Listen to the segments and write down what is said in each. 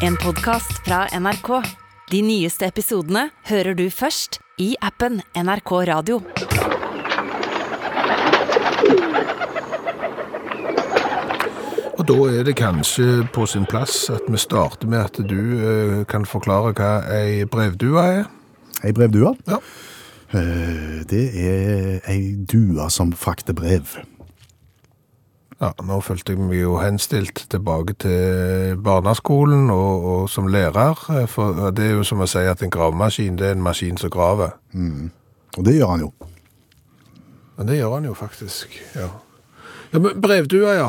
En podcast fra NRK. De nyeste episodene hører du først i appen NRK Radio. Og da er det kanskje på sin plass at vi starter med at du eh, kan forklare hva ei brevdue er. Ei brevdue? Ja. Eh, Det er ei due som frakter brev. Ja, nå følte jeg meg jo henstilt tilbake til barneskolen og, og som lærer, eh, for det er jo som å si at en gravemaskin, det er en maskin som graver. Og det gjør han jo. Men det gjør han jo faktisk, ja. Ja, men brevdua, ja.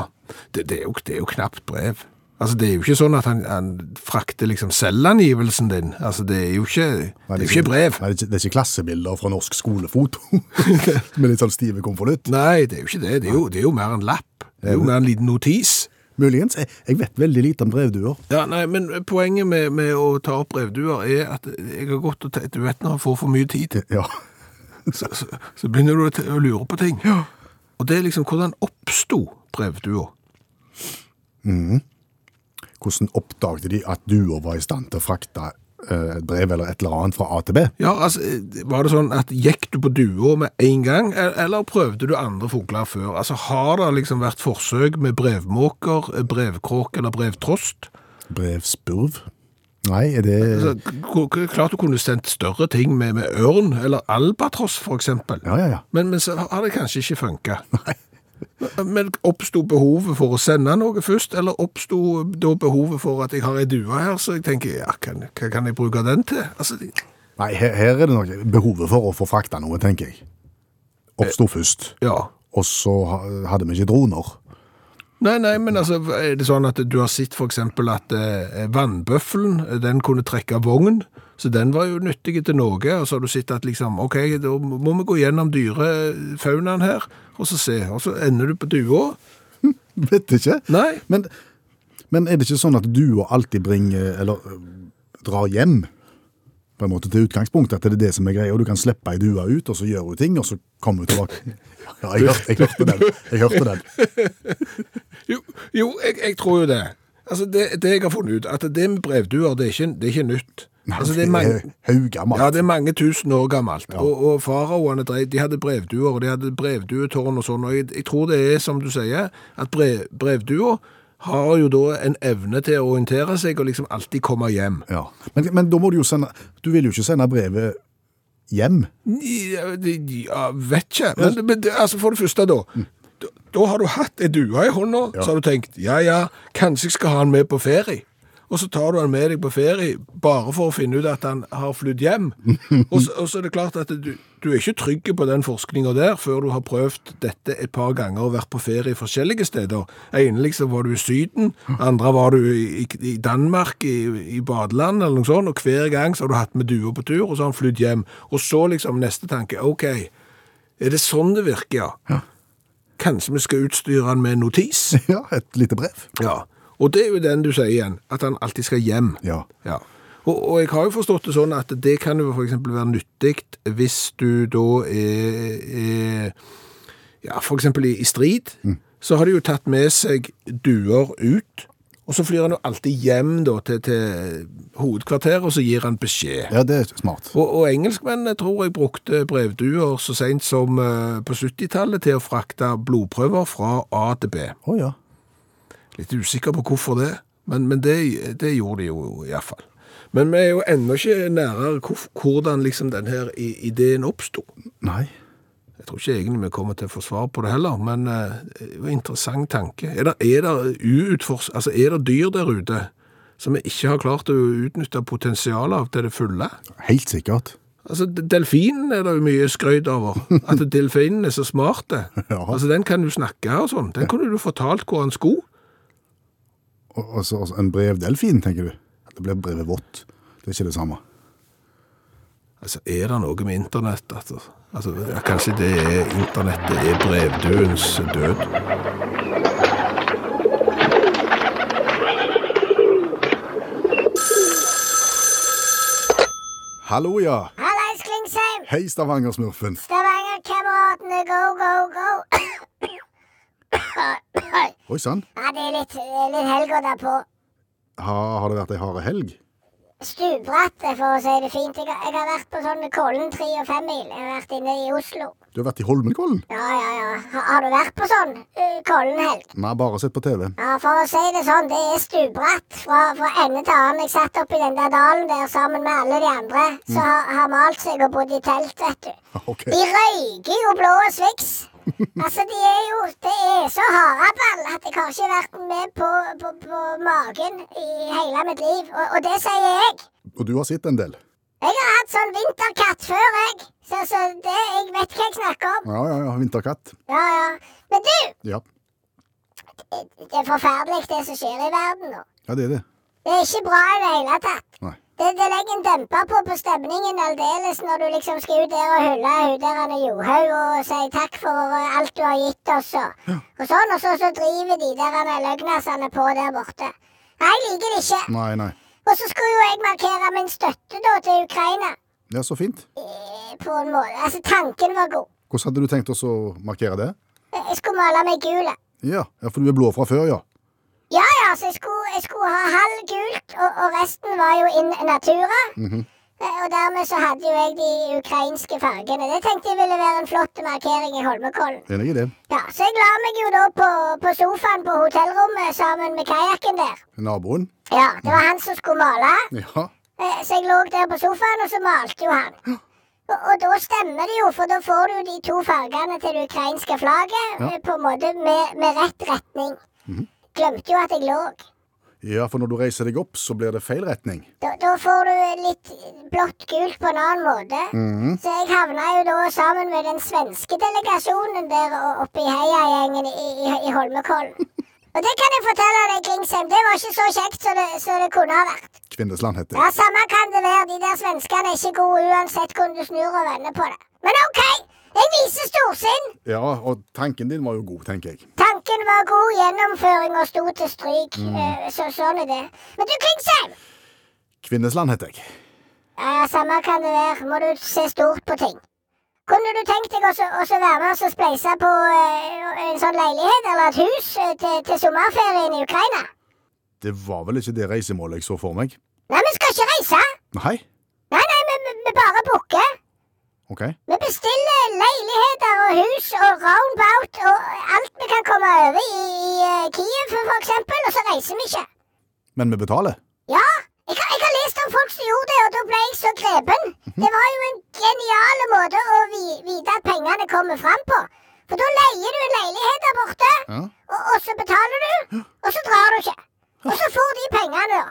Det, det, er jo, det er jo knapt brev. Altså, det er jo ikke sånn at han, han frakter liksom selvangivelsen din. Altså, det er jo ikke, det er ikke brev. Nei, det, er ikke, det er ikke klassebilder fra norsk skolefoto med litt sånn stive konvolutt. Nei, det er jo ikke det. Det er jo, det er jo mer en lapp. Jo en liten notis. Muligens. Jeg, vet veldig lite om brevduer. Ja, nei, men poenget med, med å ta opp brevduer er at jeg har gått og tenkt, du vet når jeg får for mye tid, Ja. så, så, så begynner du å å lure på ting. Ja. Og det er liksom, hvordan oppsto brevduer? Hvordan oppdaget de at duer var i stand til å frakte et brev eller et eller annet fra A til B? Ja, altså, var det sånn at gikk du på duo med en gang, e- eller prøvde du andre fugler før? Altså, har det liksom vært forsøk med brevmåker, brevkråk eller brevtrost? Brevspurv? Nei, er det Altså, klart du kunne sendt større ting med, med ørn, eller albatross for eksempel. Ja, ja, ja. Men, men så har det kanskje ikke funket. Men oppstod behovet for å sende noe først, eller oppstod da behovet for at jeg har ei due her, så jeg tenker, ja, kan, hva kan jeg bruke den til? Altså, de... Nei, her, her er det nok behovet for å få frakta noe, tenker jeg. Oppsto først. ja. Og så hadde vi ikke droner. Nei, nei, men altså, er det sånn at du har sett eksempel at eh, vannbøffelen, eh, den kunne trekke vogn, så den var jo nyttig til noe, og så har du sett at liksom, ok, da må vi gå gjennom dyrefaunaen her, og så se, og så ender du på dua. Vet ikke. Nei, Men, men er det ikke sånn at dua alltid bringer, eller øh, drar hjem, på en måte til utgangspunktet, at det er det som er greia, og du kan slippe ei due ut, og så gjør hun ting, og så kommer hun tilbake. Ja, jeg hørte, jeg hørte den. Jeg hørte den. jo, jo jeg, jeg tror jo det. Altså, det, det jeg har funnet ut, at det med brevduer, det er ikke, det er ikke nytt. Altså, det er mange... Ja, det er mange tusen år gammelt. Og, og faraoene drev- de hadde brevduer, og de hadde brevduetårn og sånn. Og jeg, jeg tror det er som du sier, at brev, brevduer har jo da en evne til å orientere seg og liksom alltid komme hjem. Ja. Men, men da må du jo sende, du vil jo ikke sende brevet hjem. Ja, ja, vet ikke. Men, men altså, for det første da, da, da har du hatt en due i hånda, så har du tenkt, ja, ja, kanskje jeg skal ha han med på ferie. Og så tar du han med deg på ferie, bare for å finne ut at han har flytt hjem. Og så, og så er det klart at du, du er ikke trygg på den forskninga der før du har prøvd dette et par ganger og vært på ferie forskjellige steder. Enelig så var du i Syden, andre var du i, i Danmark, i, i badeland eller noe sånt, og hver gang så har du hatt med dua på tur, og så har han flytt hjem. Og så liksom neste tanke, ok, er det sånn det virker, ja? Kanskje vi skal utstyre han med en notis? Ja, et lite brev. Ja, og det er jo den du sier igjen, at han alltid skal hjem. Ja. Ja. Og, og jeg har jo forstått det sånn at det kan jo eksempel være nyttig hvis du da er, er ja, eksempel i, i strid, så har de jo tatt med seg duer ut, og så flyr han jo alltid hjem da til, til hovedkvarteret, og så gir han beskjed. Ja, det er smart. Og, og engelskmennene tror jeg brukte brevduer så sent som uh, på 70-tallet til å frakte blodprøver fra A til B. Oh, ja. Litt usikker på hvorfor det, men, men det, det gjorde de jo i hvert fall. Men vi er jo ennå ikke nærere hvordan liksom denne ideen oppsto. Nei. Jeg tror ikke egentlig vi kommer til å få svar på det heller, men eh, det er jo en interessant tanke. Er det, er det, uutfors, altså er det dyr der ute som vi ikke har klart å utnytte potensialet av til det fulle? Helt sikkert. Altså, Delfinen er det jo mye skrøyd over. At delfinen er så smart. Ja. Altså, Den kan du snakke og sånn. Den kunne du fortalt hvor han skulle. Altså, altså, så en brevdelfin, tenker du? Det blir brevet vått. Det er ikke det samme. Altså, er det noe med internett? Altså, altså ja, kanskje det er internettet er brevduens død? Hallo, ja. Hallais, Klingsheim! Hei, Stavanger-smurfen. Stavanger-kameratene, go, go, go! Oi sann. ja, det er litt, litt helger derpå. Ha, har det vært ei harde helg? Stupbratt, for å si det fint. Jeg har, jeg har vært på sånn Kollen tre og 5-mil. Jeg har vært inne i Oslo. Du har vært i Holmenkollen? Ja, ja, ja. Har, har du vært på sånn uh, Kollen-helg? Nei, bare sett på TV. Ja, for å si det sånn, det er stupbratt fra, fra ende til annen. Jeg satt oppi den der dalen der sammen med alle de andre som har, har malt seg og bodd i telt, vet du. Okay. De røyker jo blå Swix. Altså, de er jo Det er så haraball at jeg har ikke vært med på, på, på magen i hele mitt liv. Og, og det sier jeg. Og du har sett en del? Jeg har hatt sånn vinterkatt før, jeg. Så, så det, jeg vet hva jeg snakker om. Ja, ja, ja. Vinterkatt. Ja, ja. Men du, Ja. det, det er forferdelig det som skjer i verden nå. ja, det er det. Det er ikke bra i det hele tatt. Nei. Det, det legger en demper på på stemningen aldeles når du liksom skal ut der og hylle hun der Johaug og si takk for uh, alt du har gitt oss og, og sånn, og så, så driver de der løgnasene på der borte. Nei, jeg liker det ikke. Nei, nei. Og så skulle jo jeg markere min støtte da til Ukraina. Ja, så fint. Eh, på en måte. Altså, tanken var god. Hvordan hadde du tenkt oss å markere det? Eh, Jeg skulle male meg gul. Ja, ja for du er blå fra før, ja. Ja, ja, så jeg skulle, jeg skulle ha halv gult, og, og resten var jo in natura. Eh, Og dermed så hadde jo jeg de ukrainske fargene. Det tenkte jeg ville være en flott markering i Holmenkollen. Enig i det. Ja, Så jeg la meg jo da på, på sofaen på hotellrommet sammen med kajakken der. Naboen? Ja, det var han som skulle male. Ja. Eh, Så jeg lå der på sofaen, og så malte jo han. Og, og da stemmer det jo, for da får du de to fargene til det ukrainske flagget Ja. eh, på en måte med, med rett retning. Glemte jo at jeg lå. Ja, for når du reiser deg opp, så blir det feil retning. Da, da får du litt blått-gult på en annen måte. Så jeg havna jo da sammen med den svenske delegasjonen der oppe i heiagjengen i, i, i Holmenkollen. Og det kan jeg fortelle deg, Klingsheim, det var ikke så kjekt som det, det kunne ha vært. Kvinnesland heter det. Ja, Samme kan det være, de der svenskene er ikke gode uansett hvordan du snur og vender på det. Men OK, jeg viser storsinn. Ja, og tanken din var jo god, tenker jeg. Tanken var god, gjennomføringa sto til stryk. Mm. Så sånn er det. Men du, Klingsheim! Kvinnesland heter jeg. Ja, samme kan det være. Må du se stort på ting. Kunne du tenkt deg også, også være med oss og spleise på eh, en sånn leilighet eller et hus eh, til, til sommerferien i Ukraina? Det var vel ikke det reisemålet jeg så for meg? Nei, vi skal ikke reise. Nei? Nei, nei, vi- vi bare booker. Ok. Vi bestiller leiligheter og hus og roundabout og alt vi kan komme over i, i eh, Kiev, for eksempel, og så reiser vi ikke. Men vi betaler? Ja, jeg har, jeg har lest om folk som gjorde det, og da ble jeg så grepen. Det var jo en genial måte å vite at pengene kommer fram på. For da leier du en leilighet der borte, Ja. og, og så betaler du, og så drar du ikke. Og så får de pengene, da.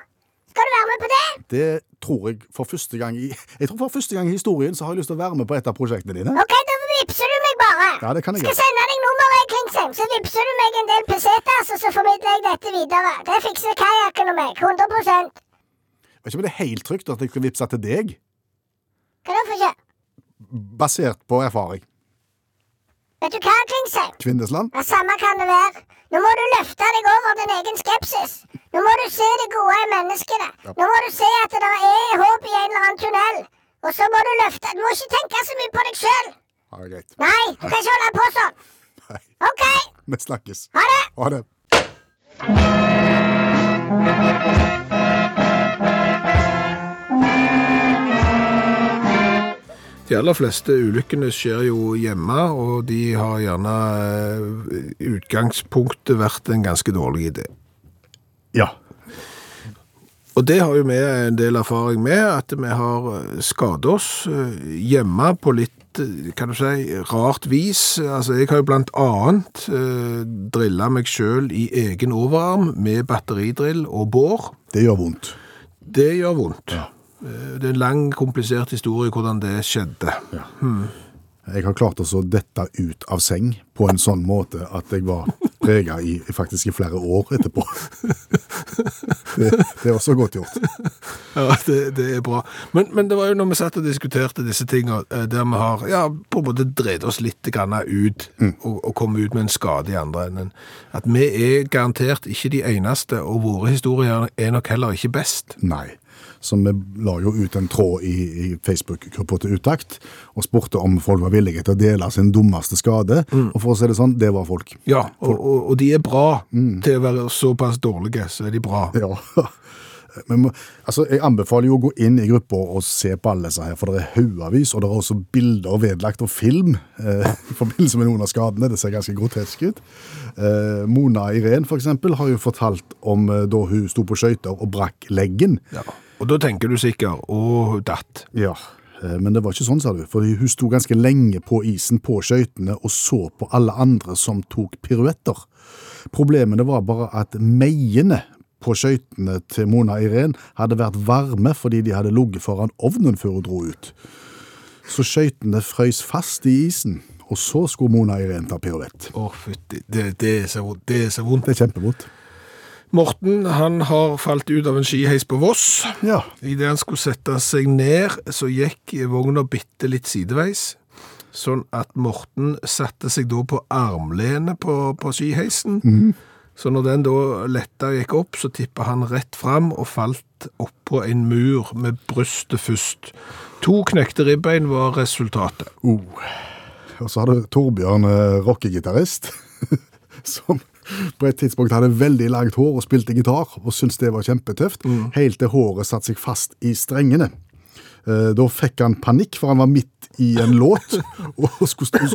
Skal du være med på det? Det tror jeg for første gang i Jeg tror for første gang i historien så har jeg lyst til å være med på et av prosjektene dine. Ok, da vipser du meg bare. Ja, det kan jeg Skal gjøre. sende deg nummeret, Klingsheim, så vipser du meg en del pesetas, og så formidler jeg dette videre. Det fikser kajakken og meg. 100 Vet ikke om det er helt trygt at jeg skal vippse til deg, Hva da for ikke? basert på erfaring. Vet du hva, Klingsheim? Kvinnesland? Ja, Samme kan det være. Nå må du løfte deg over din egen skepsis. Nå må du se det gode i menneskene. Nå må du se at det er håp i en eller annen tunnel. Og så må du løfte Du må ikke tenke så mye på deg sjøl. Ja. Nei, du kan ikke holde på sånn. Nei, OK, vi snakkes. ha det. Ha det. De aller fleste ulykkene skjer jo hjemme, og de har gjerne eh, utgangspunktet vært en ganske dårlig idé. Ja. Og det har jo vi en del erfaring med, at vi har eh, skadet oss eh, hjemme på litt, eh, kan du si, rart vis. Altså, jeg har jo blant annet eh, drillet meg selv i egen overarm med batteridrill og bår. Det gjør vondt. Det gjør vondt. Ja. Det er en lang, komplisert historie hvordan det skjedde. Jeg har klart å dette ut av seng på en sånn måte at jeg var prega i faktisk i flere år etterpå. Det, det er også godt gjort. Ja, det, det er bra. Men, men det var jo når vi satt og diskuterte disse tingene, eh, der vi har ja, på en måte dreid oss litt ut og, og kommet ut med en skade i andre enden, at vi er garantert ikke de eneste, og våre historier er nok heller ikke best. Nei. Så vi la jo ut en tråd i, i Facebook-gruppa til Utakt, og spurte om folk var villige til å dele sin dummeste skade. Og for å si det sånn, det var folk. Ja, og, og, og de er bra til å være såpass dårlige, så er de bra. Ja. Men, altså, jeg anbefaler jo å gå inn i gruppa og se på alle disse her, for det er haugavis, og det er også bilder vedlagt og film eh, i forbindelse med noen av skadene. Det ser ganske grotesk ut. Eh, Mona Irén, for eksempel, har jo fortalt om eh, da hun sto på skøyter og brakk leggen. Ja. Og da tenker du sikkert, å, datt. Ja, eh, men det var ikke sånn, sa du. For hun sto ganske lenge på isen på skøytene og så på alle andre som tok piruetter. Problemene var bare at meiene på skøytene til Mona Irén hadde vært varme fordi de hadde ligget foran ovnen før hun dro ut. Så skøytene frøys fast i isen, og så skulle Mona Irén ta piruett. Å, fytti, det, det, er så vondt. det er så vondt. Det er kjempevondt. Morten, han har falt ut av en skiheis på Voss. Ja. Idet han skulle sette seg ned, så gikk vogna bitte litt sideveis. Sånn at Morten satte seg da på armlenet på, på skiheisen. Så når den da letta og gikk opp, så tippa han rett fram og falt oppå en mur med brystet først. To knekte ribbein var resultatet. Oh. Og så hadde Torbjørn eh, rockegitarist, som på et tidspunkt hadde veldig langt hår og spilte gitar, og syntes det var kjempetøft, helt til håret satte seg fast i strengene. Eh, Da fikk han panikk, for han var midt i en låt, og skulle,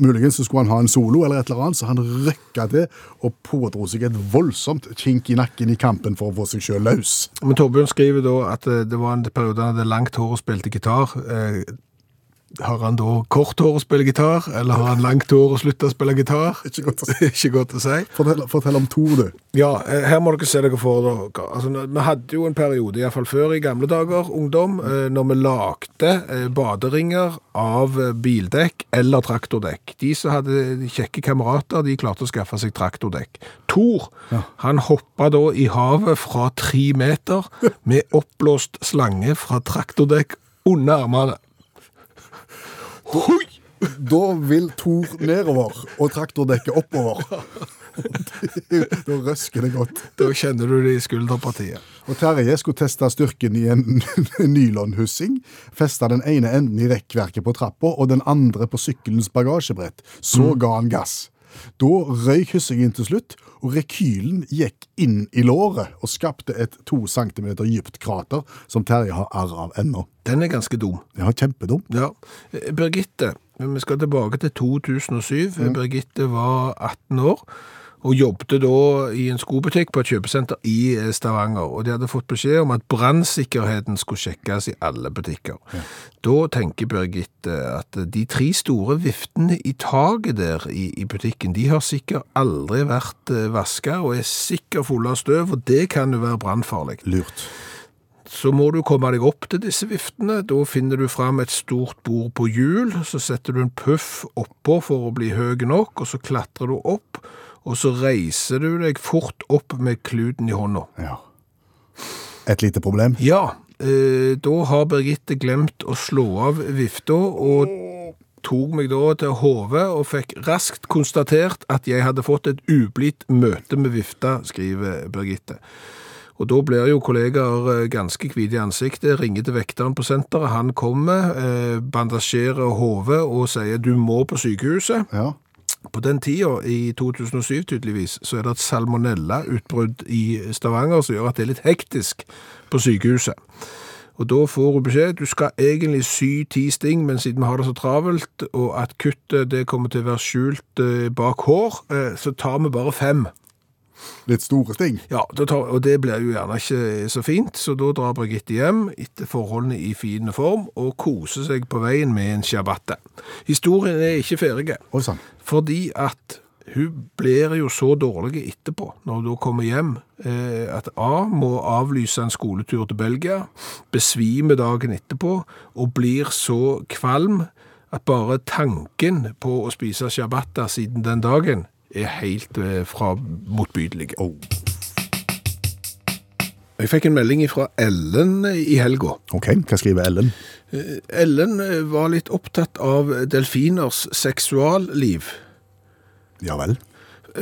muligens så skulle han ha en solo eller et eller annet, så han røkka til og pådro seg et voldsomt kink i nakken i kampen for å få seg sjøl løs. Men Torbjørn skriver da at eh, det var en periode han hadde langt hår og spilte gitar. Har han da kort hår og spiller gitar, eller har han langt hår og slutter å spille gitar? Ikke godt å si. Ikke godt å si. Fortell, fortell om Tor, du. Ja, eh, her må dere se dere for dere. Altså, vi hadde jo en periode, i hvert fall før i gamle dager, ungdom, eh, når vi lagde eh, baderinger av bildekk eller traktordekk. De som hadde kjekke kamerater, de klarte å skaffe seg traktordekk. Tor, han hoppa da i havet fra tre meter med oppblåst slange fra traktordekk under armene. Hoi! Da vil Tor nedover og traktordekket oppover. da røsker det godt. Da kjenner du det i skulderpartiet. Og Terje skulle teste styrken i en nylonhussing. Festa den ene enden i rekkverket på trappa og den andre på sykkelens bagasjebrett. Så ga han gass. Da røyk hyssingen til slutt, og rekylen gikk inn i låret og skapte et to centimeter dypt krater som Terje har arr av ennå. Den er ganske dum. Ja, kjempedum. Ja. Eh, Birgitte, vi skal tilbake til 2007. Birgitte var 18 år og jobbet da i en skobutikk på et kjøpesenter i eh, Stavanger. Og de hadde fått beskjed om at brannsikkerheten skulle sjekkes i alle butikker. Da tenker Birgitte at de tre store viftene i taket der i, i butikken, de har sikkert aldri vært vaska og er sikkert fulle av støv, og det kan jo være brannfarlig. Lurt. Så må du komme deg opp til disse viftene. Da finner du fram et stort bord på hjul. Så setter du en puff oppå for å bli høy nok, og så klatrer du opp. Og så reiser du deg fort opp med kluten i hånda. Ja. Et lite problem. Ja, eh, da har Birgitte glemt å slå av vifta, og tok meg da til hodet og fikk raskt konstatert at jeg hadde fått et ublidt møte med vifta, skriver Birgitte. Og da blir jo kollegaer eh, ganske hvite i ansiktet, ringer til vekteren på senteret, han kommer, eh, bandasjerer hodet og sier du må på sykehuset. Ja. På den tida, i 2007 tydeligvis, så er det et salmonella-utbrudd i Stavanger som gjør at det er litt hektisk på sykehuset. Og da får hun beskjed, du skal egentlig sy ti sting, men siden vi har det så travelt, og at kuttet det kommer til å være skjult eh, bak hår, eh, så tar vi bare fem. Litt store ting. Ja, og det blir jo gjerne ikke så fint, så da drar Birgitte hjem etter forholdene i fin form og koser seg på veien med en ciabatta. Historien er ikke ferdig, fordi at hun blir jo så dårlig etterpå, når hun da kommer hjem, eh, at A må avlyse en skoletur til Belgia, besvime dagen etterpå, og blir så kvalm at bare tanken på å spise ciabatta siden den dagen er helt eh, fra motbydelige. Oh. Jeg fikk en melding fra Ellen i helga. Ok, hva skriver Ellen? Ellen eh, var litt opptatt av delfiners seksualliv. Ja vel.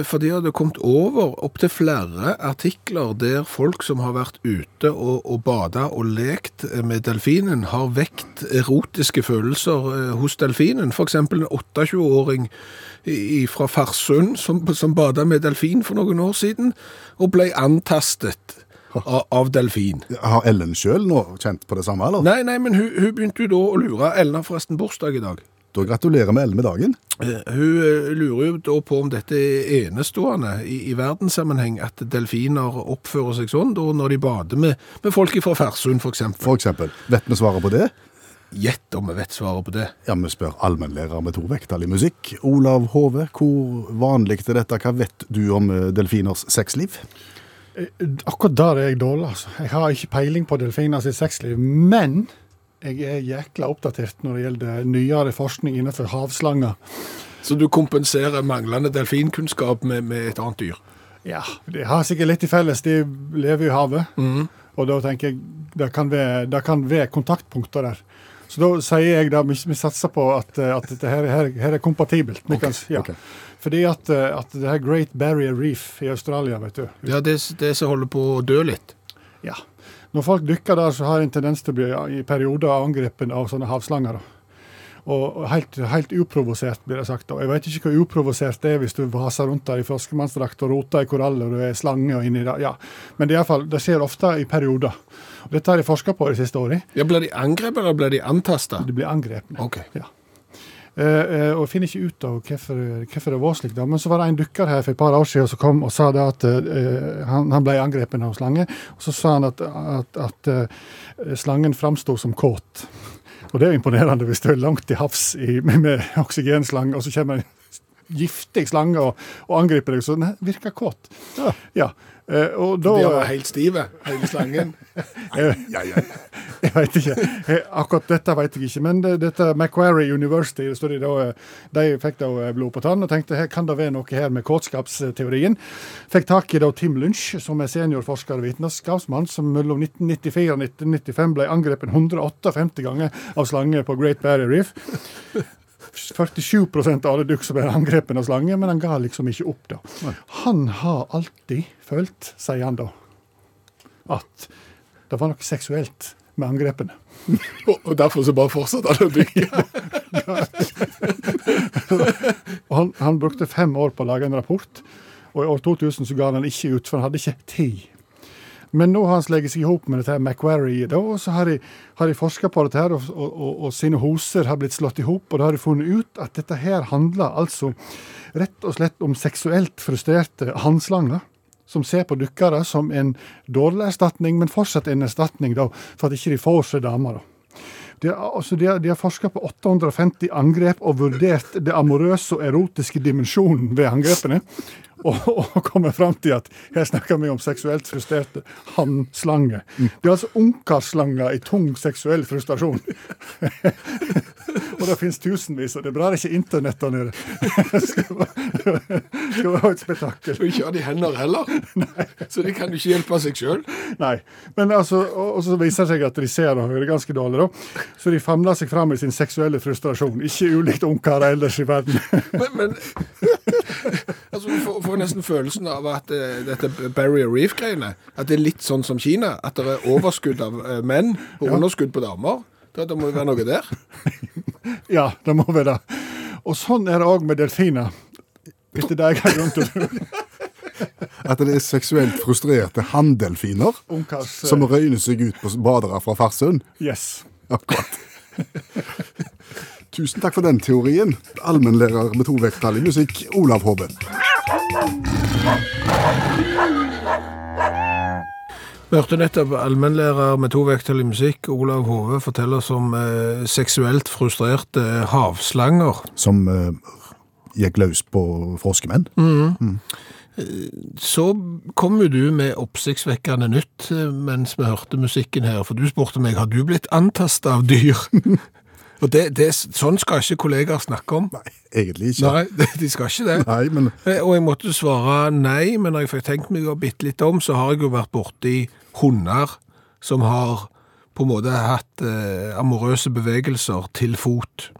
For de hadde kommet over opptil flere artikler der folk som har vært ute og, og bada og lekt med delfinen, har vekt erotiske følelser eh, hos delfinen. For eksempel en 28-åring i- fra Farsund som, som bada med delfin for noen år siden, og ble antastet av, delfin. Har Ellen sjøl nå kjent på det samme, eller? Nei, nei, men hun, hun begynte jo da å lure. Ellen har forresten bursdag i dag. Da gratulerer vi Ellen med dagen. Eh, Hun eh, lurer jo da på om dette er enestående i, i verdenssammenheng, at delfiner oppfører seg sånn da når de bader med, med folk fra Farsund. For eksempel. Vet vi svaret på det? Gjett om vi vet svaret på det. Ja, vi spør allmennlærer med to vekttall i musikk. Olav Hove, hvor vanlig er dette? Hva vet du om eh, delfiners sexliv? Eh, Akkurat der er jeg dårlig, altså. Jeg har ikke peiling på delfiner sitt sexliv. Men jeg er jækla oppdatert når det gjelder nyere forskning innenfor havslanger. Så du kompenserer manglende delfinkunnskap med, med et annet dyr. Ja, de har sikkert litt til felles. De lever i havet. Og da tenker jeg det kan være, det kan være kontaktpunkter der. Så da sier jeg da, vi, vi satser på at, eh, at dette her, her, her er kompatibelt. Okay, kan, ja. okay. Fordi at, eh, at det her Great Barrier Reef i Australia, vet du. Ja, det, det som holder på å dø litt. Ja. Når folk dykker der, så har en tendens til å bli i perioder angrepet av sånne havslanger. da. Og helt, helt uprovosert, blir det sagt. Og jeg vet ikke hvor uprovosert det er hvis du vaser rundt der i forskermannsdrakt og roter i koraller og er slange og inni der. Ja. Men det, er fall, det skjer ofte i perioder. Og dette har jeg forska på de siste årene. Ja, Blir de angrepet, eller blir de antasta? De blir angrepne. Okay. Ja. Uh, uh, og jeg finner ikke ut av hvorfor, hvorfor det var slik. da, Men så var det en dykker her for et par år siden som kom og sa det at uh, han, han ble angrepet av slange. Og så sa han at, at, at slangen framsto som kåt. Og det er imponerende hvis du er langt til havs i, med, med oksygenslange, og så kommer en giftig slange og, og angriper deg, så den virker kåt. Ja. Ja. Eh, og da De var helt stive, hele slangen. ja, ja. Jeg vet ikke. Eh, Akkurat dette vet jeg ikke. Men det, dette Macquarie University de, da, eh, de fikk da eh, blod på tann og tenkte her kan det være noe her med kåtskapsteorien. Fikk tak i da Tim Lynch, som er seniorforsker og vitenskapsmann, som mellom 1994 og 1995 ble angrepet 158 ganger av slanger på Great Barrier Reef. 47% av alle dukk som ble angrepet av slange, men han ga liksom ikke opp. da. Han har alltid følt, sier han da, at det var noe seksuelt med angrepene. Og, derfor så bare fortsatte han å dykke. Han, han brukte fem år på å lage en rapport, og i år 2000 så ga han den ikke ut, for han hadde ikke tid. Men nå har han slått seg i hop med dette Macquarie, da, og så har de, har de forska på dette, her, og, og, og, og sine hoser har blitt slått i hop, og da har de funnet ut at dette her handler altså rett og slett om seksuelt frustrerte handslanger. Som ser på dykkere som en dårlig erstatning, men fortsatt en erstatning da, for at ikke de får seg damer. da. De har, altså, har forska på 850 angrep og vurdert det amorøse og erotiske dimensjonen ved angrepene. Og, og komme fram til at her snakker vi om seksuelt frustrerte hannslanger. Det er altså ungkarslanger i tung seksuell frustrasjon. og det finnes tusenvis, og det er bra det ikke er internett der nede. det skal være et spetakkel. Og ikke har de hender heller. Så de kan jo ikke hjelpe seg sjøl. Nei. Men altså, og, og så viser det seg at de ser og hører ganske dårlig, da. Så de famler seg fram i sin seksuelle frustrasjon. Ikke ulikt ungkarer ellers i verden. Men, men altså, for, får, nesten følelsen av at eh, dette Barrier Reef-greiene At det er litt sånn som Kina. At det er overskudd av eh, menn og underskudd på damer. Det, det må jo være noe der. ja, det må være det. Og sånn er det òg med delfiner. Etter det jeg har grunn til å tro. At det er seksuelt frustrerte hanndelfiner Ungkars eh, som røyner seg ut på badere fra Farsund. Yes. Akkurat. Tusen takk for den teorien. Allmennlærer med to vekttall i musikk, Olav Hove. Vi hørte nettopp allmennlærer med to vekttall i musikk, Olav Hove, fortelle oss om eh, seksuelt frustrerte havslanger. Som eh, gikk løs på froskemenn. Så kom jo du med oppsiktsvekkende nytt eh, mens vi hørte musikken her, for du spurte meg har du blitt antasta av dyr. Og det, det, sånn skal ikke kollegaer snakke om. Nei, egentlig ikke. Nei, de skal ikke det. Nei, men Eh, Og jeg måtte svare nei, men når jeg fikk tenkt meg bitte litt om, så har jeg jo vært borti hunder som har på en måte hatt eh, amorøse bevegelser til fot.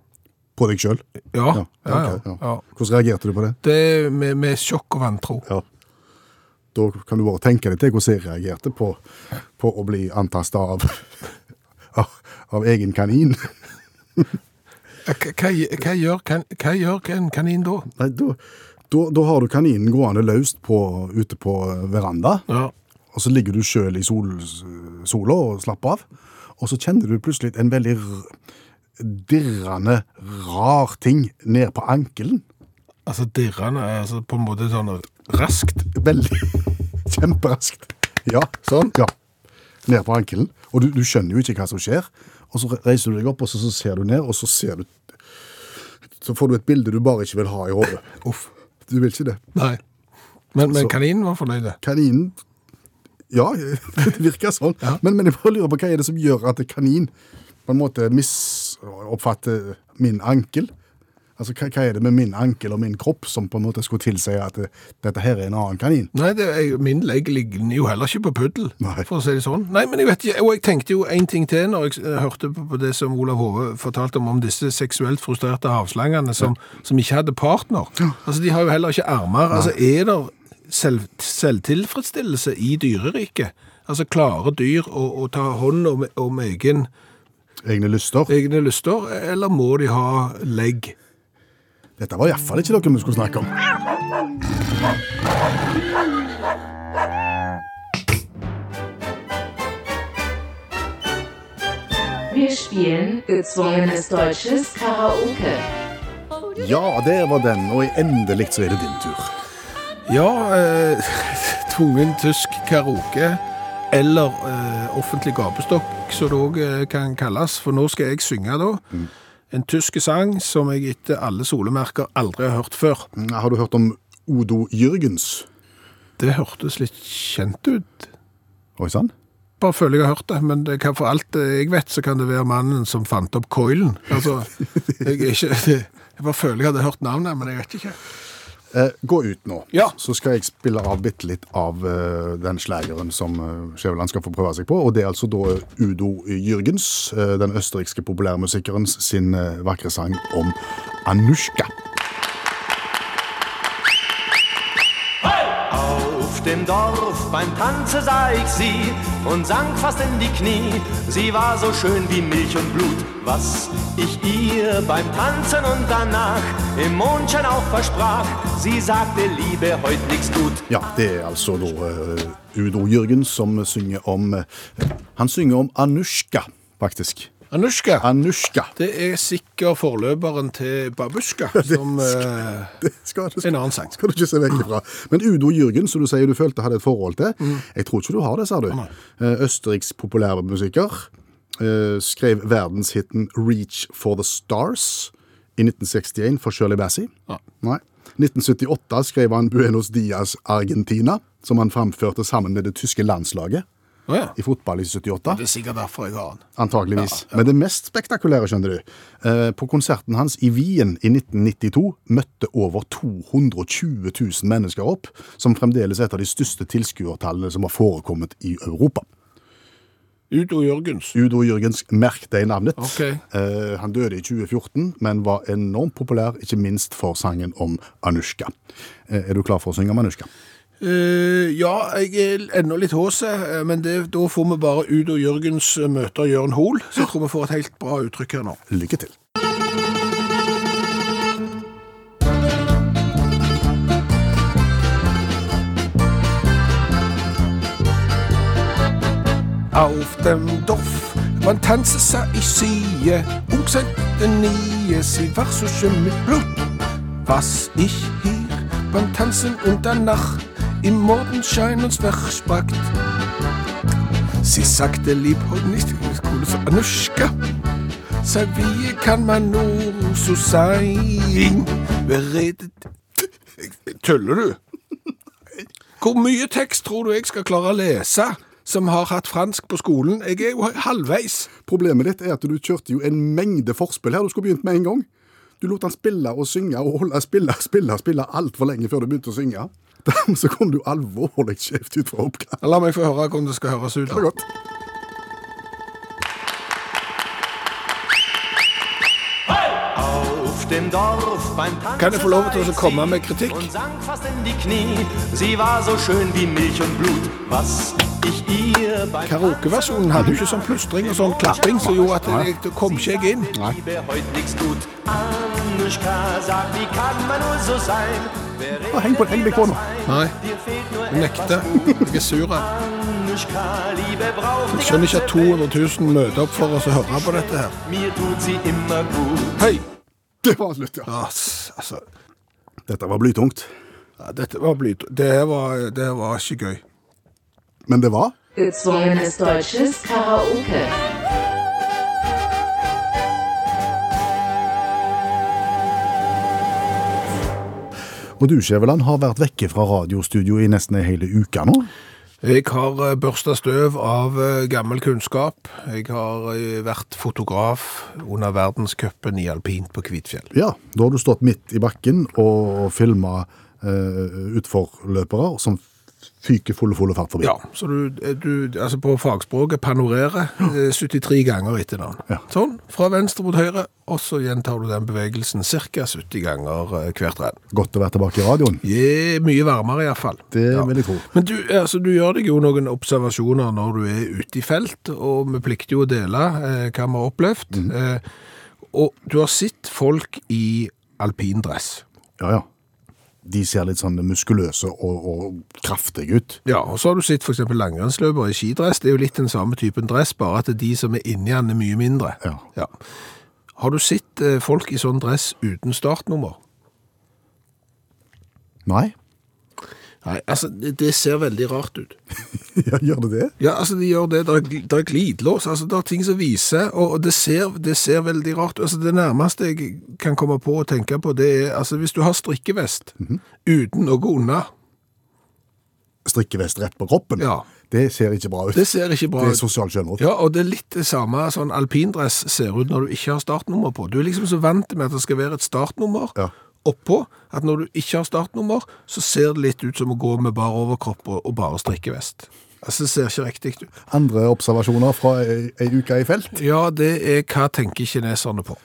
på deg sjøl. Ja, ja, ja. ja. Hvordan reagerte du på det? Det med, med sjokk og vantro. Ja. Da kan du bare tenke deg til hvordan jeg reagerte på, på å bli antasta av, av, av egen kanin. Hva, gjør, kan, hva gjør en kanin da? Nei, da, da, da har du kaninen gående løst på, ute på veranda, Ja. og så ligger du sjøl i sol, sola og slapper av, og så kjenner du plutselig en veldig dirrende, rar ting ned på ankelen. Altså dirrende altså på en måte sånn raskt. Veldig kjemperaskt. Ja, Sånn. Ja. Ned på ankelen. Og du, du skjønner jo ikke hva som skjer. Og så reiser du deg opp, og så, så ser du ned, og så ser du Så får du et bilde du bare ikke vil ha i hodet. Uff. Du vil ikke det. Nei. Men, men Så- kaninen var fornøyd. Kaninen Ja, det virker sånn. Men, men jeg bare lurer på hva er det som gjør at kanin på en måte misoppfatter min ankel? Altså, hva, hva er det med min ankel og min kropp som på en måte skulle tilsi at det, dette her er en annen kanin? Nei, jeg, min legg ligner jo heller ikke på puddel, Nei. for å si det sånn. Nei, men jeg vet ikke, og jeg tenkte jo en ting til når jeg eh, hørte på, det som Olav Hove fortalte om, om disse seksuelt frustrerte havslangene som, som ikke hadde partner. Ja. Altså, de har jo heller ikke armer. Altså, er det selv, selvtilfredsstillelse i dyreriket? Altså, klarer dyr å, å ta hånd om, om egen, Egne lyster? egne lyster, eller må de ha legg? Dette var iallfall ikke noe vi skulle snakke om. Wir spielen gezwungenes deutsches Karaoke. Ja, det var den, og endelig så er det din tur. Ja, eh, tvungen tysk karaoke, eller eh, offentlig gapestokk, som det òg eh, kan kalles. For nå skal jeg synge da en tysk sang som jeg etter alle solemerker aldri har hørt før. Har du hørt om Odo Jørgens? Det hørtes litt kjent ut. Oi sann? Bare føler jeg har hørt det, men det kan for alt jeg vet, så kan det være mannen som fant opp coilen. Altså, jeg, ikke, jeg bare føler jeg hadde hørt navnet, men jeg vet ikke. Eh, gå ut nå, Ja. så skal jeg spille av bitte litt av eh, den slageren som uh, Skjæveland skal få prøve seg på. Og det er altså da Udo Jürgens, eh, den østerrikske populærmusikeren, sin vakre sang om Anushka. Dem Dorf beim Tanze sah ich sie und sank fast in die Knie. Sie war so schön wie Milch und Blut, was ich ihr beim Tanzen und danach im Mondschein auch versprach. Sie sagte, Liebe, heut nichts gut. Ja, det er altså da eh, Udo Jürgens som synger om eh, Han synger om Anushka, faktisk. Anushka, Anushka. det er sikkert forløperen til Babushka, som skal, Det skal, det en annen sang. skal du ikke se vekk ifra. Men Udo Jürgen, som du sier du følte hadde et forhold til, jeg tror ikke du har det, sa du. Eh, Østerriks populærmusiker. eh, Skrev verdenshiten 'Reach for the Stars' i 1961 for Shirley Bassey. Ja. Nei. 1978 skrev han 'Buenos Dias Argentina', som han framførte sammen med det tyske landslaget Å ja. i fotball i 78. Det er sikkert derfor jeg har den. Antageligvis. Men det mest spektakulære, skjønner du, eh, på konserten hans i Wien i 1992 møtte over 220 000 mennesker opp, som fremdeles er et av de største tilskuertallene som har forekommet i Europa. Udo Jørgens. Udo Jørgens, merk deg navnet. Okay. Eh, han døde i 2014, men var enormt populær, ikke minst for sangen om Anushka. Eh, er du klar for å synge om Anushka? Eh, ja, jeg er ennå litt håse, eh, men det, da får vi bare Udo Jørgens møter Jørn Hoel, så jeg tror vi får et helt bra uttrykk her nå. Lykke til. Auf dem Dorf, man tanzer seg i side, ung der Nie, sie war so schön mit Blut. Was ich hier beim Tanzen unter danach uns versprackt. Sie sagte lieb und nicht cool für Anushka. Sag, wie kann man nur so sein? Tøller du? Hvor mye tekst tror du jeg skal klare å lese? som har hatt fransk på skolen. Jeg er jo halvveis. Problemet ditt er at du kjørte jo en mengde forspill her. Du skulle begynt med en gang. Du lot han spille og synge og holde spille, spille, spille altfor lenge før du begynte å synge. Dermed så kom du alvorlig skjevt ut fra oppgaven. La meg få høre hvordan det skal høres ut. Det godt. Kan jeg få lov til å komme sie med kritikk? Karaokeversjonen hadde jo ikke sånn plystring og sånn klapping som gjorde at jeg, det kom ikke jeg inn. Nei. Ja, heng på- på nå. Nei, jeg nekter. Jeg er sur. Jeg skjønner ikke at 200 000 møter opp for oss å høre på dette her. Welt. Mir tut sie immer gut. Hei! Det var slutt, ja. Ja, altså, Dette var blytungt. ja, dette var blytungt. Det var, det var ikke gøy. Men det var Gezwungenes deutsches Karaoke. Og du, Skjæveland, har vært vekke fra radiostudio i nesten ei hele uke nå. Jeg har eh, børsta støv av eh, gammel kunnskap. Jeg har eh, vært fotograf under verdenscupen i alpint på Kvitfjell. Ja, da har du stått midt i bakken og filma eh, utforløpere som fyker full, full fart forbi. Ja, så du, eh, du altså på fagspråket panorerer eh, 73 ganger etter navn. Ja. Sånn, fra venstre mot høyre, og så gjentar du den bevegelsen ca. 70 ganger eh, hvert renn. Godt å være tilbake i radioen. Je, mye varmere iallfall. Det vil jeg tro. Men du, altså, du gjør deg jo noen observasjoner når du er ute i felt, og vi plikter jo å dele eh, hva vi har opplevd. Eh, og du har sett folk i alpindress. Ja, ja. De ser litt sånn muskuløse og, og kraftige ut. Ja, og så har du sett for eksempel langrennsløpere i skidress. Det er jo litt den samme typen dress, bare at de som er inni den er mye mindre. Ja. Har du sett eh, folk i sånn dress uten startnummer? Nei? Nei, altså, det, ser veldig rart ut. Ja, gjør det det? Ja, altså, det gjør det. Det er, er glidelås, altså, det er ting som viser, og og det ser, det ser veldig rart ut. Altså, det nærmeste jeg kan komme på å tenke på, det er, altså, hvis du har strikkevest uten å gå unna, Strikkevest rett på kroppen? Ja. Det ser ikke bra ut. det ser ikke bra ut. Det er sosialt selvmord. Ja, og det er litt det samme sånn alpindress ser ut når du ikke har startnummer på. Du er liksom så vant med at det skal være et startnummer Ja. Oppå, at når du ikke har startnummer, så ser det litt ut som å gå med bare overkropp og, og bare strikkevest. Altså, det ser ikke riktig ut. Andre observasjoner fra ei, ei uke i felt? Ja, det er hva tenker kineserne på.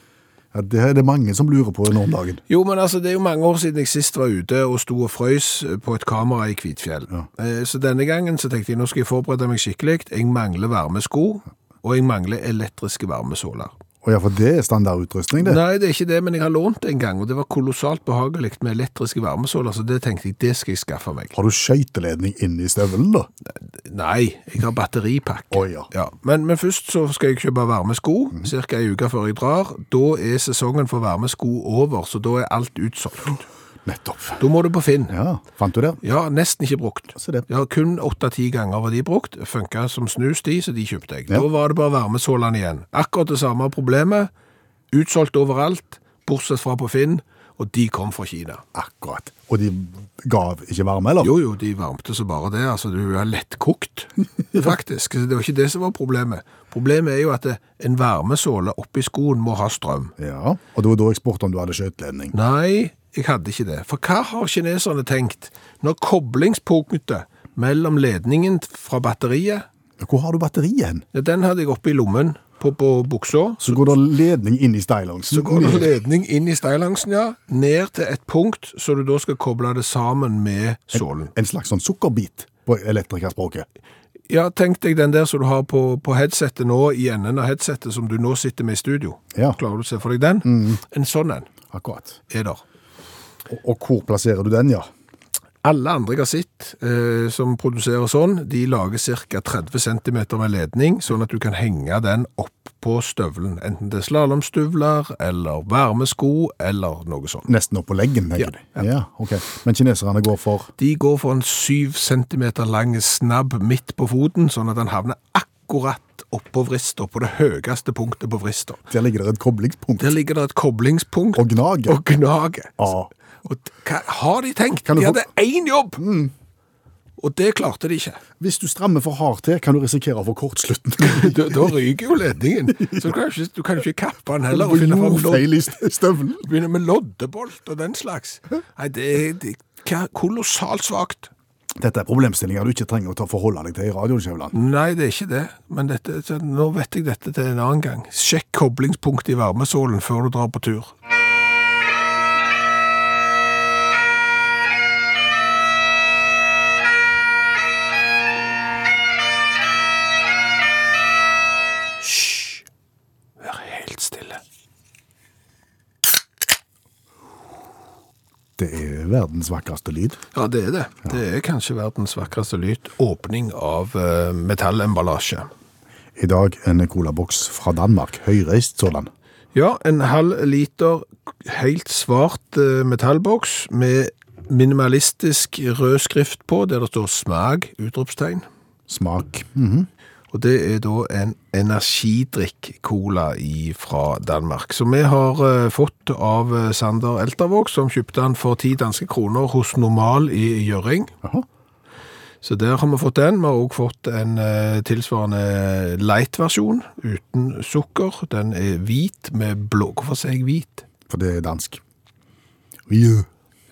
Ja, det er det mange som lurer på nå om dagen. Jo, men altså, det er jo mange år siden jeg sist var ute og sto og frøys på et kamera i Kvitfjell. Ja. Så denne gangen så tenkte jeg, nå skal jeg forberede meg skikkelig. Jeg mangler varmesko, og jeg mangler elektriske varmesåler. Og ja, for det er standardutrustning, det. Nei, det er ikke det, men jeg har lånt det en gang, og det var kolossalt behagelig med elektriske varmesåler, så det tenkte jeg, det skal jeg skaffe meg. Har du skøyteledning i støvelen, da? Nei, jeg har batteripakke. Oh, ja. Men, men først så skal jeg kjøpe varmesko, cirka en uke før jeg drar. Da er sesongen for varmesko over, så da er alt utsolgt. Nettopp. Da må du på Finn. Ja, fant du det? Ja, nesten ikke brukt. Se det. Ja, kun 8-10 ganger var de brukt. Funka som snus de, så de kjøpte jeg. Ja. Da var det bare varmesålene igjen. Akkurat det samme problemet. Utsolgt overalt, bortsett fra på Finn, og de kom fra Kina. Akkurat. Og de gav ikke varme, eller? Jo, jo, de varmte så bare det. Altså, du er lettkokt, faktisk. Det var ikke det som var problemet. Problemet er jo at en varmesåle oppi skoen må ha strøm. Ja, og det var da jeg spurte om du hadde skjøteledning. Nei, jeg hadde ikke det. For hva har kineserne tenkt når koblingspunktet mellom ledningen fra batteriet, Hvor har du batteriet hen? ja, den hadde jeg oppe i lommen på, på buksa, Så går det ledning inn i stylongsen. så går det ledning inn i stylongsen, ja, ned til et punkt, så du da skal koble det sammen med sålen. En slags sånn sukkerbit på elektrikerspråket. Ja, tenk deg den der som du har på, på headsetet nå, i enden av headsetet som du nå sitter med i studio. Ja. Klarer du å se for deg den? En sånn en Akkurat. er der. Og, og hvor plasserer du den, ja? Alle andre jeg har sett eh, som produserer sånn, de lager ca. 30 cm med ledning, sånn at du kan henge den opp på støvelen. Enten det er slalåmstøvler, eller varmesko, eller noe sånt. Nesten opp på leggen, tenker Ja, de. Ja, ok. Men kineserne går for De går for en 7 cm lang snabb midt på foten, sånn at den havner akkurat oppå vrista, på det høyeste punktet på vrista. Der ligger det et koblingspunkt. Der ligger det et koblingspunkt. Og gnager. Og gnager. Ja. Og hva har de tenkt? Kan du de få- hadde én jobb! Og det klarte de ikke. Hvis du strammer for hardt til, kan du risikere å få kortslutten. Da, da ryker jo ledningen. Så du kan ikke, du kan ikke kappe den heller. og finne fram lodd- feil i st- støvelen. Begynne med loddebolt og den slags. Nei, det er, det er kolossalt svakt. Dette er problemstillinger du ikke trenger å ta forholde deg til i radioen, Skjævland. Nei, det er ikke det. Men dette, så nå vet jeg dette til en annen gang. Sjekk koblingspunktet i varmesålen før du drar på tur. Det er verdens vakreste lyd. Ja, det er det. Det er kanskje verdens vakreste lyd. Åpning av uh, metallemballasje. I dag en colaboks fra Danmark. Høyreist sådan. Ja, en halv liter helt svart uh, metallboks med minimalistisk rød skrift på, der det står smak, utropstegn. Smak. Mhm. Og det er da en energidrikk-cola fra Danmark. Som vi har eh, fått av eh, Sander Eltervåg, som kjøpte den for ti danske kroner hos Normal i Gjøring. Så der har vi fått den. Vi har også fått en eh, tilsvarende light-versjon uten sukker. Den er hvit med blå. Hvorfor sier jeg hvit? For det er dansk. Ja.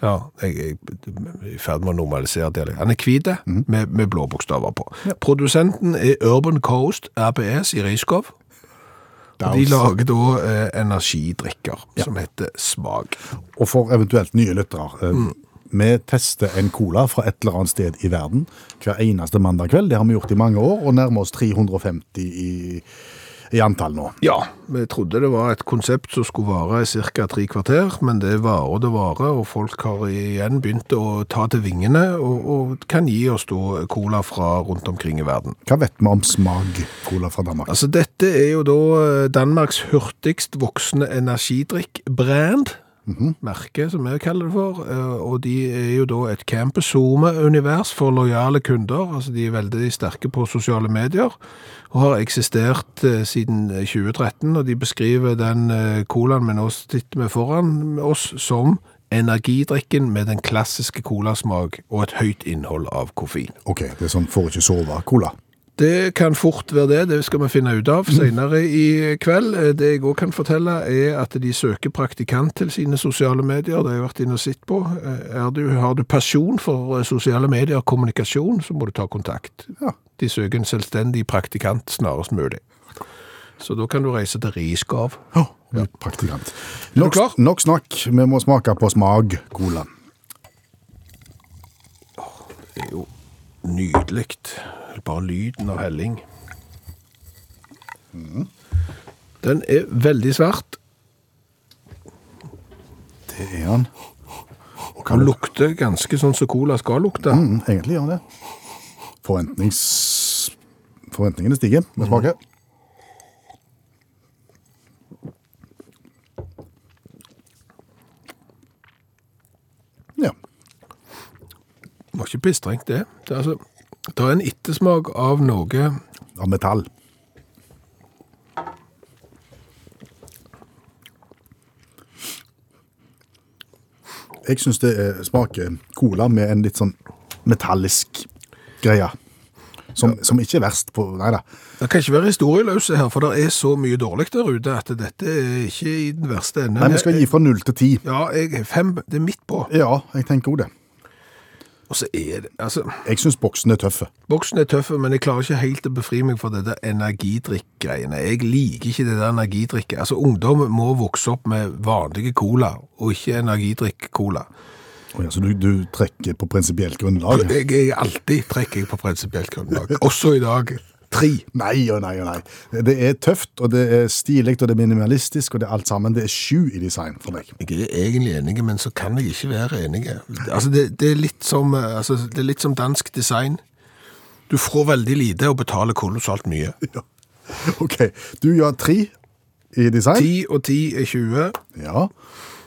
Ja, jeg er i ferd med å normalisere dialekt. Han er hvit med, med blå bokstaver på. Produsenten er Urban Coast RPS i Ryskov. Og de lager da eh, energidrikker som heter Smak. Og for eventuelt nye lyttere. eh, Mm. Vi tester en cola fra et eller annet sted i verden hver eneste mandag kveld. Det har vi gjort i mange år, og nærmer oss 350 i, i antall nå. Ja, vi trodde det var et konsept som skulle vare i ca. tre kvarter, men det varer og det varer, og folk har igjen begynt å ta til vingene og, og kan gi oss da cola fra rundt omkring i verden. Hva vet vi om Smag cola fra Danmark? Altså, dette er jo da eh, Danmarks hurtigst voksende energidrikk-brand. Merke, som vi kaller det for. eh, Og de er jo da et campus-zoome-univers for lojale kunder. Altså, de er veldig sterke på sosiale medier og har eksistert eh, siden 2013. Og de beskriver den eh, colaen vi nå sitter med foran oss som energidrikken med den klassiske colasmak og et høyt innhold av koffein. Ok, det er sånn får ikke sove-cola. Det kan fort være det, det skal vi finne ut av senere i kveld. Eh, Det jeg også kan fortelle er at de søker praktikant til sine sosiale medier, det har jeg vært inne og sett på. Eh, Er du, har du passion for eh, sosiale medier og kommunikasjon, så må du ta kontakt. Ja. De søker en selvstendig praktikant snarest mulig. Så da kan du reise til Riskav. Ja, praktikant. Er Nok, nok snakk, vi må smake på Smag cola. Det er jo nydelig. Bare lyden av helling. Den er veldig svart. Det er han. Og Han lukter ganske sånn som cola skal lukte. Mm, egentlig gjør han det. Forventnings... Forventningene stiger. med smaken. Mm. Ja. Det var ikke pissstrengt, det. Det er, altså, det er en ettersmak av noe Av metall. Jeg syns det er- smaker cola med en litt sånn metallisk greie. Som, som ikke er verst på Nei da. Det kan ikke være historieløse her, for det er så mye dårlig der ute at dette er ikke i den verste enden. Nei, Vi skal gi fra null til ti. Ja, jeg fem. Det er midt på. Ja, jeg tenker òg det. Og så er det Altså, Jeg syns boksen er tøffe. boksen er tøffe, men jeg klarer ikke helt å befri meg for det der energidrikk-greiene. Jeg liker ikke det der energidrikket. Altså, ungdom må vokse opp med vanlige cola, og ikke energidrikk-cola. Oh, ja, så du, du trekker på prinsipielt grunnlag? Jeg, jeg alltid trekker jeg på prinsipielt grunnlag. Også i dag. Tre. Nei og nei og nei. Det er tøft, og det er stilig, og det er minimalistisk, og det er alt sammen. Det er sju i design for meg. Jeg er egentlig enig, men så kan jeg ikke være enig. Altså, det, det, er som, altså, det er litt som dansk design. Du får veldig lite og betaler kolossalt mye. Ja. OK. Du gjør tre i design. Ti og ti er 20. Ja.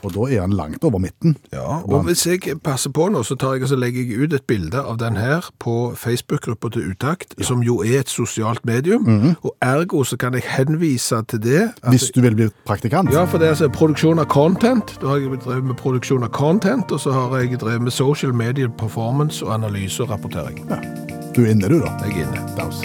Og da er han langt over midten. Ja, og hvis jeg passer på nå, så tar jeg så legger jeg ut et bilde av den her på Facebook-gruppa til Utakt, som jo er et sosialt medium, og ergo så kan jeg henvise til det. Hvis du vil bli praktikant. Ja, for det er altså produksjon av content. Da har jeg drevet med produksjon av content, og så har jeg drevet med social media performance og analyse og rapportering. Du er inne, du, da. Jeg er inne. Daus.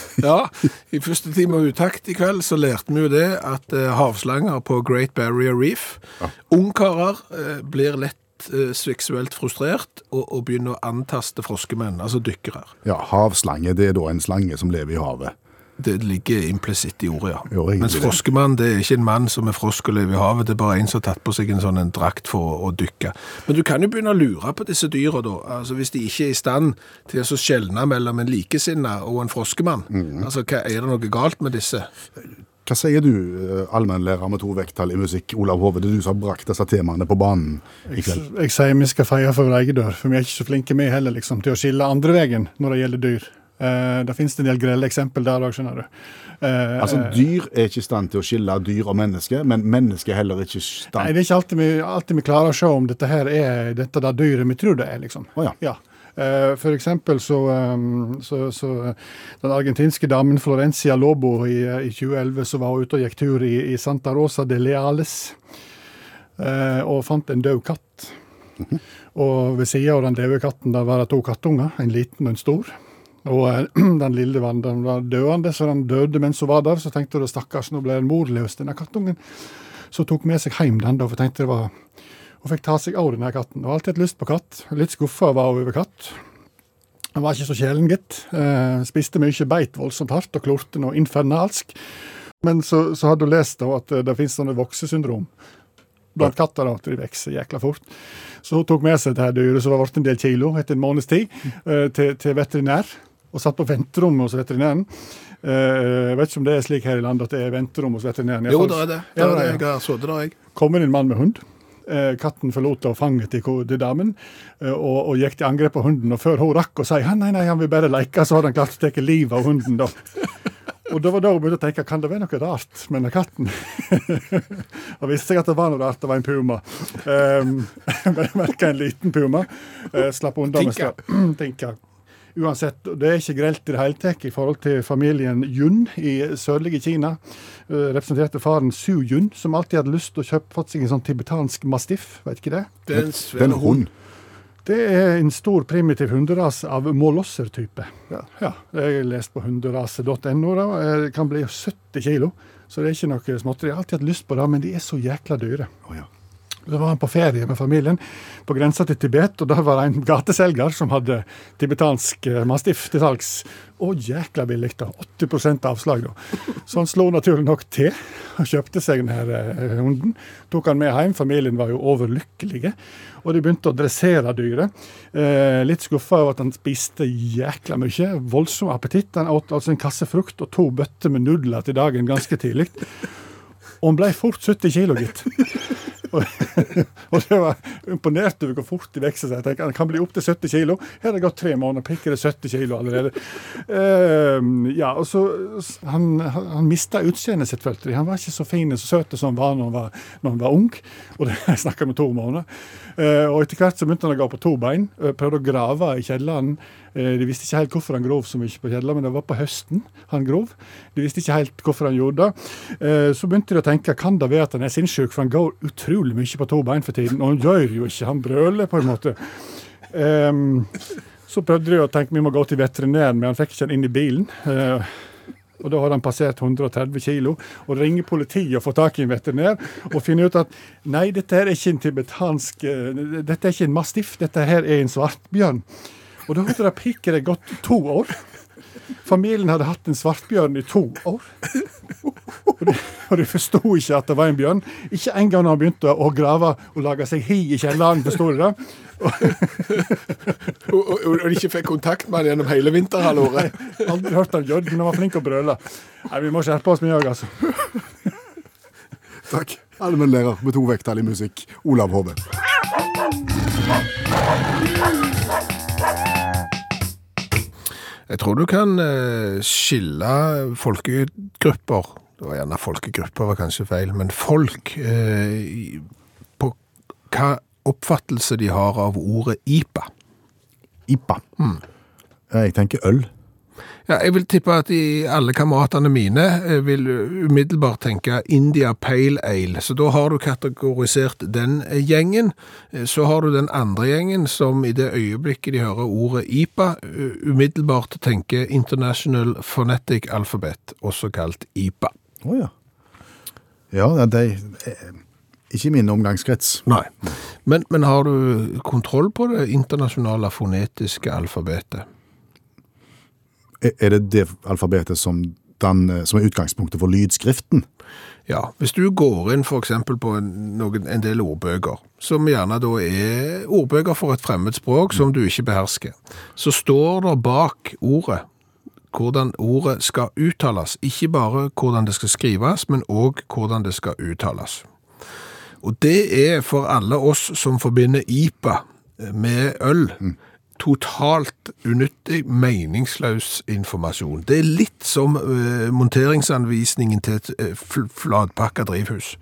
Ja, i første time av Utakt i kveld så lærte vi jo det at eh, havslanger på Great Barrier Reef, ungkarer eh, blir lett eh, seksuelt frustrert og, og begynner å antaste froskemenn, altså dykkere. Ja, havslange, det er da en slange som lever i havet. Det ligger implisitt i ordet, ja. Jo, Mens froskemann, det er ikke en mann som er frosk og lever i havet, det er bare en som har tatt på seg en sånn en drakt for å, å dykke. Men du kan jo begynne å lure på disse dyra da, altså hvis de ikke er i stand til å skjelne mellom en likesinna og en froskemann. Mm. Altså, hva, er det noe galt med disse? Hva sier du, eh, allmennlærer med to vekttall i musikk, Olav Hove? Det er du som har brakt disse temaene på banen i kveld. Jeg sier vi skal feie for vår egen dør, for vi er ikke så flinke vi heller liksom, til å skille andre veien når det gjelder dyr. Eh, det finnes en del grelle eksempel der òg, skjønner du. Uh, Altså, Dyr er ikke i stand til å skille dyr og menneske, men mennesker er heller ikke i stand Nei, det er ikke alltid vi, alltid vi klarer å se om dette her er dette det dyret vi tror det er, liksom. Oh, ja. Ja. Uh, For eksempel så, um, så, så den argentinske damen Florencia Lobo i, i 2011 så var hun ute og gikk tur i, i Santa Rosa de Leales uh, og fant en død katt. Og ved sida av den døde katten der var det to kattunger, en liten og en stor. Og eh, den lille var, den var døende, så den døde mens hun var der. Så tenkte hun stakkars, nå ble den morløs, denne kattungen. Så tok med seg hjem den, da, for tenkte det var Hun fikk ta seg av denne katten. Hun har alltid hatt lyst på katt. Litt skuffa var hun over katt. Han var ikke så kjælen, gitt. Eh, spiste mye, beit voldsomt hardt og klorte noe infernalsk. Men så, så hadde hun lest da at eh, det finnes sånne voksesyndrom blant katter, da, at de vokser jækla fort. Så hun tok med seg det her dyret, som var blitt en del kilo etter en måneds tid, eh, til, til veterinær. Og satt på venterommet hos veterinæren. Eh, jeg vet ikke om det er slik her i landet at det er venterom hos veterinæren. Jo, det er det. Det er det. det Jeg har sittet der, jeg. kommer en mann med hund. Eh, katten forlot og fanget til, damen eh, og, og gikk til angrep på hunden. Og før hun rakk å si nei, nei, han vil bare leke, så hadde han klart å ta livet av hunden. da. Og det var da hun begynte å tenke kan det være noe rart med denne katten. Da visste jeg at det var noe rart, det var en puma. Um, men jeg merka en liten puma. Uh, slapp unna med Tinka. Uansett, det er ikke grelt i det hele tatt i forhold til familien Yun i sørlige Kina. Uh, representerte faren Su Yun, som alltid hadde lyst til å kjøpe fått seg en sånn tibetansk mastiff. Vet ikke det? Det er en Det svær hund. Det er en stor primitiv hunderase av molosser-type. Ja. ja, jeg har lest på hunderase.no. da, eh, Det kan bli 70 kilo, så det er ikke noe småtteri. Jeg har alltid hatt lyst på det, men de er så jækla dyre. Oh, ja. Så var han på ferie med familien på grensa til Tibet, og der var det en gateselger som hadde tibetansk eh, mastiff til salgs. Å, jækla billig, da. 80% avslag, da. Så han slo naturlig nok til og kjøpte seg denne eh, hunden. Tok han med hjem, familien var jo overlykkelige. Og de begynte å dressere dyret. Eh, litt skuffa over at han spiste jækla mye. Voldsom appetitt. Han åt altså en kasse frukt og to bøtter med nudler til dagen ganske tidlig. Og han ble fort 70 kilo, gitt. Og, og det var imponert over hvor fort de vokser seg. Jeg tenker, Han kan bli opptil 70 kilo. Her har det gått tre måneder, pikker det 70 kilo allerede. Uh, ja, og så Han, han, mista utseendet sitt, følte de. Han var ikke så fin og søt som han var når han var, når han var ung. Og det jeg snakka om to måneder. Uh, og etter hvert så begynte han å gå på to bein. eh, Prøvde å grave i kjelleren. Eh, De visste ikke helt hvorfor han grov så mye på Kjedla, men det var på høsten han grov. De visste ikke helt hvorfor han gjorde det. Eh, Så begynte de å tenke kan det være at han er sinnssyk, for han går utrolig mye på to bein for tiden. Og han gjør jo ikke, han brøler på en måte. Så prøvde de å tenke vi må gå til veterinæren, men han fikk ikke den inn i bilen. Eh, og da har han passert 130 kilo, og ringer politiet og får tak i en veterinær og finner ut at nei, dette her er ikke en tibetansk Dette er ikke en mastiff, dette her er en svartbjørn. Og da hadde det pikket det gått to år. Familien hadde hatt en svartbjørn i to år. Og de, og de forsto ikke at det var en bjørn. Ikke engang når han begynte å grave og lage seg hi i kjelleren, forsto de det. Og, og, og de ikke fikk kontakt med han gjennom hele vinterhalvåret. Aldri hørt han gjødde, men han var flink til å brøle. Nei, vi må skjerpe oss, med òg, altså. Takk. Allmennlærer med to vekttall i musikk, Olav Hove. Jeg tror du kan eh, skille folkegrupper Det var gjerne folkegrupper, var kanskje feil, men folk eh, På hva oppfattelse de har av ordet IPA. IPA. Jeg tenker øl. Ja, jeg vil tippe at de, alle kameratene mine eh, vil umiddelbart tenke India Pale Ale, så da har du kategorisert den eh, gjengen. Eh, Så har du den andre gjengen som i det øyeblikket de hører ordet IPA, umiddelbart tenker International Phonetic Alphabet, også kalt IPA. Å ja. Ja, det er ikke min omgangskrets. Nei. Men, men har du kontroll på det internasjonale fonetiske alfabetet? Er det det alfabetet som, den, eh, som er utgangspunktet for lydskriften? Ja, hvis du går inn eksempel på en, noen, en del ordbøker, som gjerne da er ordbøker for et fremmed språk som du ikke behersker, så står det bak ordet hvordan ordet skal uttales. Ikke bare hvordan det skal skrives, men også hvordan det skal uttales. Og det er for alle oss som forbinder IPA med øl, totalt unyttig, meningsløs informasjon. Det er litt som uh, monteringsanvisningen til et uh, flatpakka drivhus.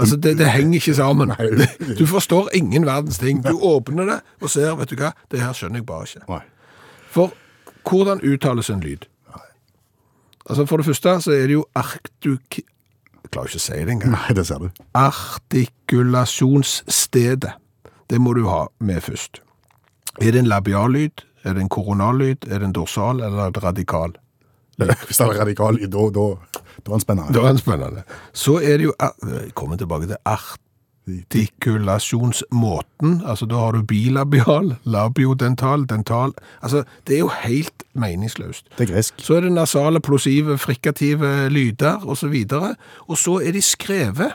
Altså, det, det henger ikke sammen. Du forstår ingen verdens ting. Du åpner det og ser, vet du hva, det her skjønner jeg bare ikke. For hvordan uttales en lyd? Altså, for det første så er det jo arktuk... Jeg klarer ikke å si det engang. Nei, det ser du. Artikulasjonsstedet. Det må du ha med først. Er det en labiallyd? Er det en koronallyd? Er det en dorsal? Eller er det radikal? Hvis det er radikal, da, da, da er den spennende. Da er den spennende. Så er det jo Jeg kommer tilbake til artikulasjonsmåten. Altså, da har du bilabial, labiodental, dental Altså, det er jo helt meningsløst. Det er gresk. Så er det nasale, plosive, frikative lyder, og så videre. Og så er de skrevet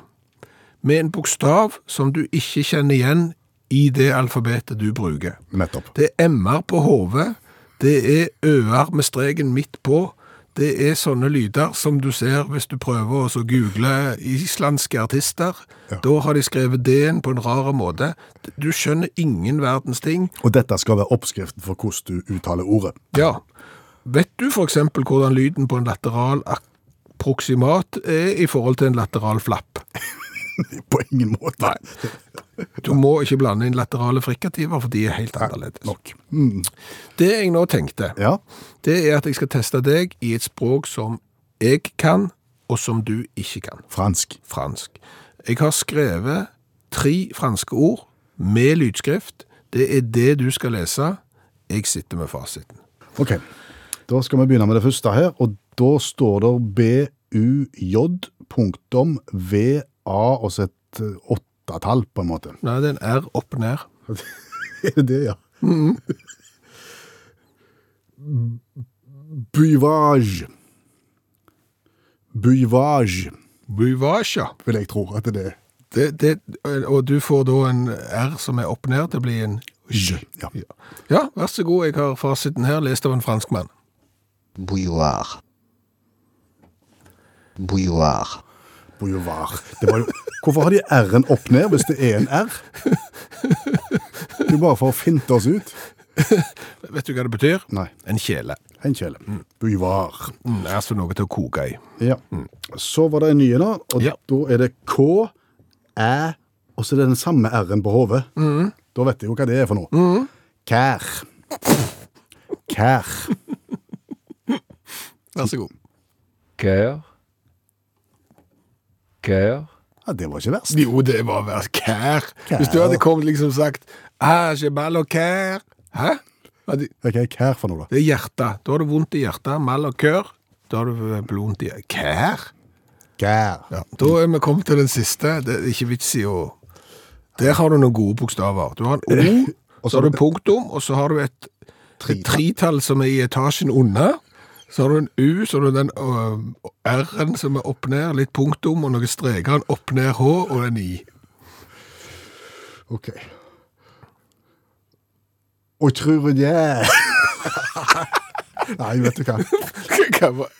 med en bokstav som du ikke kjenner igjen i det alfabetet du bruker. Nettopp. Det er M-er på hodet, det er ø-er med streken midt på, det er sånne lyder som du ser hvis du prøver å google islandske artister. Da har de skrevet D-en på en rar måte. Du skjønner ingen verdens ting. Og dette skal være oppskriften for hvordan du uttaler ordet. Ja. Vet du eksempel hvordan lyden på en lateral proksimat er i forhold til en lateral flapp? På ingen måte. Du må ikke blande inn laterale frikativer, for de er helt annerledes. Nok. Det jeg nå tenkte, Ja. det er at jeg skal teste deg i et språk som jeg kan, og som du ikke kan. Fransk. Fransk. Jeg har skrevet tre franske ord med lydskrift. Det er det du skal lese. Jeg sitter med fasiten. Ok, da skal vi begynne med det første her, og da står det BUJ punktum VA et eh, åttetall på en måte. Nei, det er en R opp ned. Er det det, ja? Buvage. Buvage, Buvage, ja. vil jeg tro at det er. Det, det, og du får da en R som er opp ned til å bli en J. Ja. Ja, vær så god, jeg har fasiten her, lest av en franskmann. Bouilloire. Bouilloire. Boulevard. Det var jo, hvorfor har de R-en opp ned hvis det er en R? Det er bare for å finte oss ut. Vet du hva det betyr? Nei, En kjele. en kjele. Boulevard. Mm, altså noe til å koke i. Ja. Så var det en ny en da, og Ja. da er det K, Æ, og så er det den samme R-en på hodet. Da vet jeg jo hva det er for noe. Kær. Kær. Vær så god. Cœur. Cœur. Ja, det var ikke verst. Jo, det var verst. kær. Kær. Hvis du hadde kommet liksom sagt ah, je mal au kær. Hæ? Hva er kær for noe da? Det er hjertet. Da har du vondt i hjertet. Mal og kør. Da har du vondt i Kær? Kær. Ja, da er vi kommet til den siste. Det er ikke vits i å Der har du noen gode bokstaver. Du har en O, Og så har du punktum, og så har du et, tretall som er i etasjen unna. Så har du en U, så har du den øh, R-en som er opp ned, litt punktum, og noen streker, en opp ned H og en I. Ok. Og? Nei, vet du hva? Hva var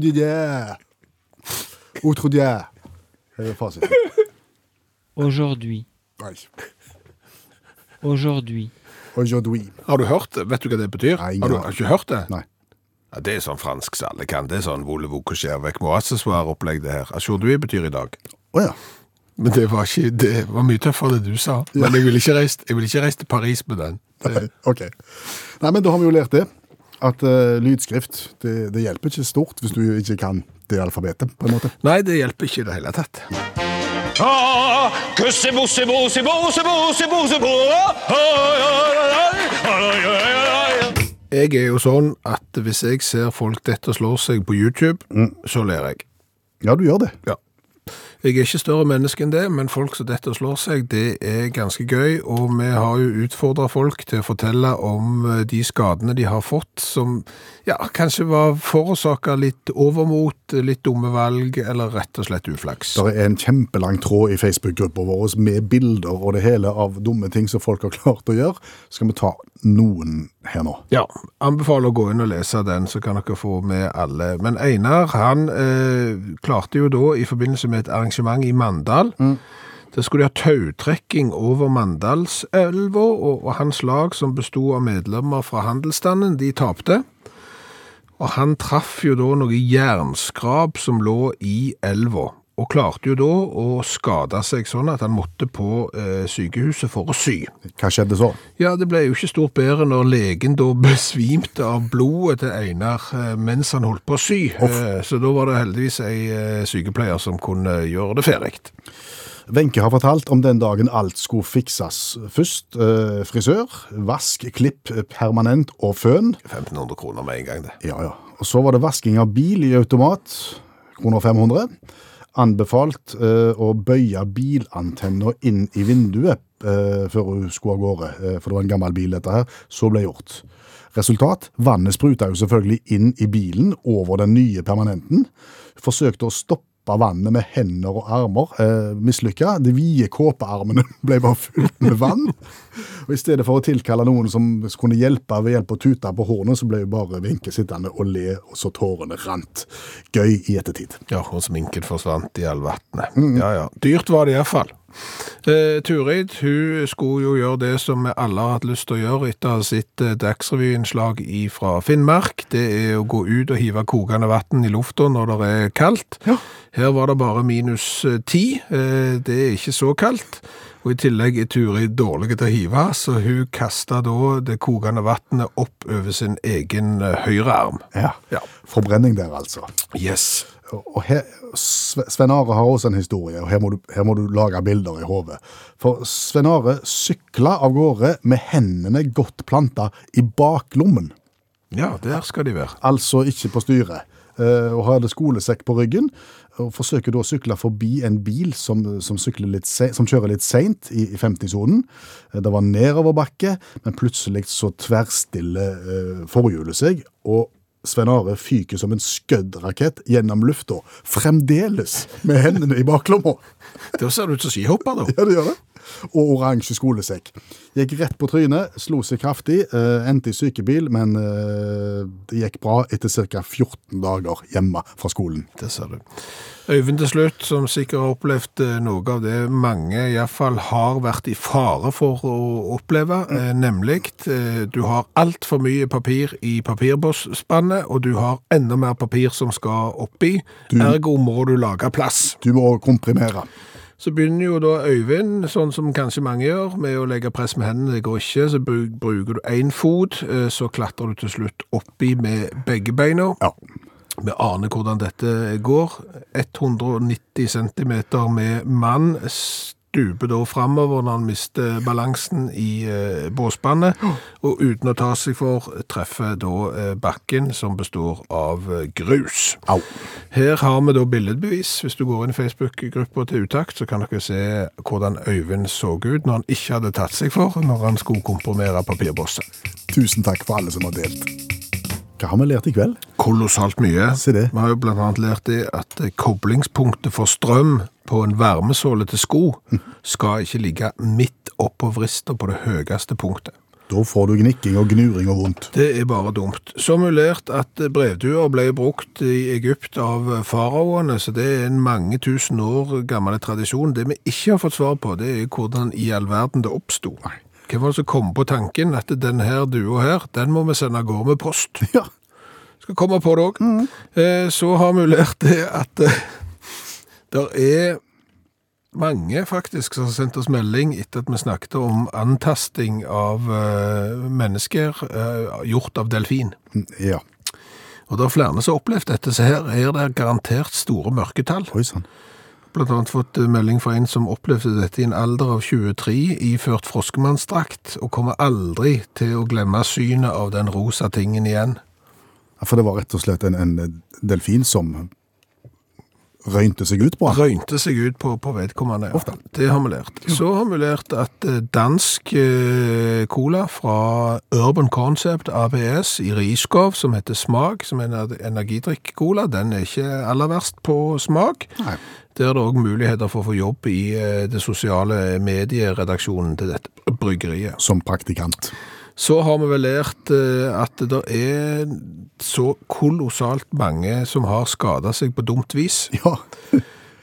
du du det? Her er fasiten. Aujourd'hui. Aujourd'hui. Aujourd'hui. Har du hørt det? Vet du hva det betyr? Nei, har du har ikke hørt det? Nei. Ja, det er sånn fransk som alle kan. Det er sånn voulez-vous coucher avec moi opplegg det her. Ajourdui betyr i dag. Å ja. Men det var, ikke, det var mye tøffere det du sa. Men jeg ville ikke vil ikke reist til Paris med den. Nei, ok. Nei, men da har vi jo lært det. At uh, lydskrift, det, det hjelper ikke stort hvis du ikke kan det alfabetet, på en måte. Nei, det hjelper ikke i det hele tatt. Jeg er jo sånn at hvis jeg ser folk dette slår seg på YouTube, så ler jeg. Ja, du gjør det. Ja. Jeg er ikke større menneske enn det, men folk som dette slår seg, det er ganske gøy, og vi har jo utfordret folk til å fortelle om eh, de skadene de har fått, som ja, kanskje var forårsaket litt overmot, litt dumme valg, eller rett og slett uflaks. Det er en kjempelang tråd i Facebook-gruppa vår med bilder og det hele av dumme ting som folk har klart å gjøre. Skal vi ta noen her nå? Ja, anbefaler å gå inn og lese den, så kan dere få med alle. Men Einar, han eh, klarte jo da, i forbindelse med et arrangement i Mandal, det skulle de ha tautrekking over Mandalselva, og, og hans lag, som bestod av medlemmer fra handelsstanden, de tapte. Og han traff jo da noe jernskrap som lå i elva, og klarte jo da å skade seg sånn at han måtte på eh, sykehuset for å sy. Hva skjedde så? Ja, det ble jo ikke stort bedre når legen da besvimte av blodet til Einar eh, mens han holdt på å sy. Eh, Så da var det heldigvis ei eh, sykepleier som kunne gjøre det ferdig. Wenche har fortalt om den dagen alt skulle fikses. Først eh, frisør, vask, klipp, permanent og føn. 1500 kroner med en gang, det. Ja, ja. Og så var det vasking av bil i automat, kroner 500. Anbefalt eh, å bøye bilantenna inn i vinduet eh, før hun skulle av gårde, eh, for det var en gammel bil dette her. Så ble gjort. Resultat? Vannet spruta jo selvfølgelig inn i bilen over den nye permanenten. Forsøkte å stoppe vannet med hender og armer. Eh, Mislykka. De vide kåpearmene ble bare fylt med vann. Og I stedet for å tilkalle noen som kunne hjelpe ved hjelp av å tute på hornet, så ble jo bare Wenche sittende og le, så tårene rant. Gøy i ettertid. Ja, og sminken forsvant i all vannet. Ja, ja. Dyrt var det iallfall. Eh, Turid hun skulle jo gjøre det som vi alle har hatt lyst til å gjøre etter å ha sett eh, Dagsrevy-innslag fra Finnmark. Det er å gå ut og hive kokende vann i lufta når det er kaldt. Her var det bare minus eh, ti. Eh, det er ikke så kaldt. Og i tillegg er Turid dårlig til å hive, så hun kasta da det kokende vannet opp over sin egen eh, høyre arm. Ja. Ja. Forbrenning der, altså. Yes. Og her, Sven Are har også en historie, og her må du, her må du lage bilder i hodet. For Sven Are sykla av gårde med hendene godt planta i baklommen. Ja, der skal de være. altså ikke på styret, eh, og hadde skolesekk på ryggen, og forsøker da å sykle forbi en bil som, som, litt se, som kjører litt seint i, i 50-sonen. Eh, Det var nedoverbakke, men plutselig så tverrstiller eh, forhjulet seg, og Sven Are fyker som en skuddrakett gjennom lufta, fremdeles med hendene i baklomma. Da ser du ut som skihopper, da. Ja, det gjør det. Og oransje skolesekk. Gikk rett på trynet, slo seg kraftig, eh, endte i sykebil, men eh, det gikk bra etter ca. 14 dager hjemme fra skolen. Det ser du. Øyvind til slutt, som sikkert har opplevd eh, noe av det mange iallfall har vært i fare for å oppleve, eh, nemlig du har altfor mye papir i papirbåsspannet, og du har enda mer papir som skal oppi. Ergo må du lage plass. Du må komprimere. Så begynner jo da Øyvind, sånn som kanskje mange gjør, med å legge press med hendene. Det går ikke, så bruker du én fot, eh, så klatrer du til slutt oppi med begge beina. Ja. Vi aner hvordan dette går. 190 cm med mann stuper da framover når han mister balansen i eh, båsbandet, og uten å ta seg for, treffer da eh, bakken som består av eh, grus. Au. Her har vi da billedbevis. Hvis du går inn i Facebook-gruppa til Utakt, så kan dere se hvordan Øyvind så ut når han ikke hadde tatt seg for når han skulle komprimere papirbosset. Tusen takk for alle som har delt. Hva har vi lært i kveld? Kolossalt mye. Se det. Vi har jo annet lært det at eh, koblingspunktet for strøm på en varmesåle til sko skal ikke ligge midt oppå vrista på det høyeste punktet. Da får du gnikking og gnuring og vondt. Det er bare dumt. Så lært at brevduer ble brukt i Egypt av faraoene, så det er en mange tusen år gammel tradisjon. Det vi ikke har fått svar på, det er hvordan i all verden det oppsto. Hvem var det som kom på tanken at denne her dua her, den må vi sende av gårde med post? Ja. Skal komme på det òg. Så har vi lært det at eh, det er mange faktisk som har sendt oss melding etter at vi snakket om antasting av eh, mennesker eh, gjort av delfin. Ja. Og det er flere som har opplevd dette, så her er det garantert store mørketall. Oi sann. Annet fått eh, melding fra en som opplevde dette i en alder av 23, iført froskemannsdrakt, og kommer aldri til å glemme synet av den rosa tingen igjen. Ja, For det var rett og slett en, en delfin som røynte seg ut på han. Røynte seg ut på, på vedkommende. Ja. Det har vi lært. Så har vi lært at eh, dansk eh, cola fra Urban Concept ABS i Riskov, som heter Smak, som er en energidrikk-cola, den er ikke aller verst på smak. Nei. Der er det òg muligheter for å få jobb i eh, det sosiale medieredaksjonen til dette bryggeriet. Som praktikant. Så har vi vel lært eh, at det er så kolossalt mange som har skada seg på dumt vis. Ja.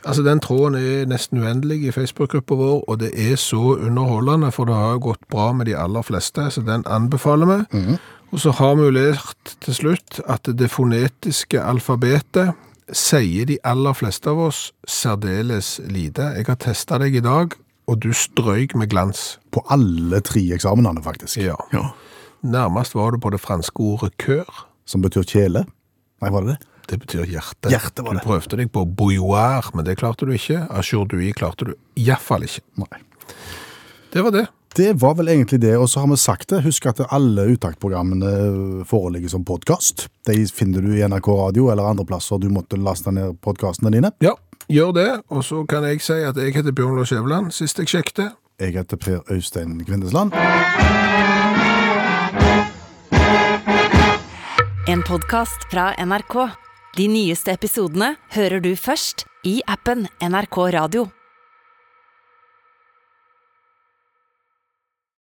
Altså, Den tråden er nesten uendelig i Facebook-gruppa vår, og det er så underholdende, for det har jo gått bra med de aller fleste, så den anbefaler vi. Og så har vi jo lært til slutt at det fonetiske alfabetet sier de aller fleste av oss særdeles lite. Jeg har testa deg i dag, og du strøyk med glans. På alle tre eksamenene, faktisk. Ja. Nærmest var du på det franske ordet kør. Som betyr kjele. Nei, var det det? Det betyr hjerte. Hjerte var det. Du prøvde deg på bouilloire, men det klarte du ikke. Ajourdui klarte du iallfall ikke. Nei. Det var det. Det var vel egentlig det, og så har vi sagt det. Husk at alle uttaktprogrammene foreligger som podkast. De finner du i NRK Radio eller andre plasser du måtte laste ned podkastene dine. Ja, gjør det. Og så kan jeg si at jeg heter Bjørn Lars Skjæveland, sist jeg sjekket. Jeg heter Per Øystein Kvindesland. En podkast fra NRK. De nyeste episodene hører du først i appen NRK Radio.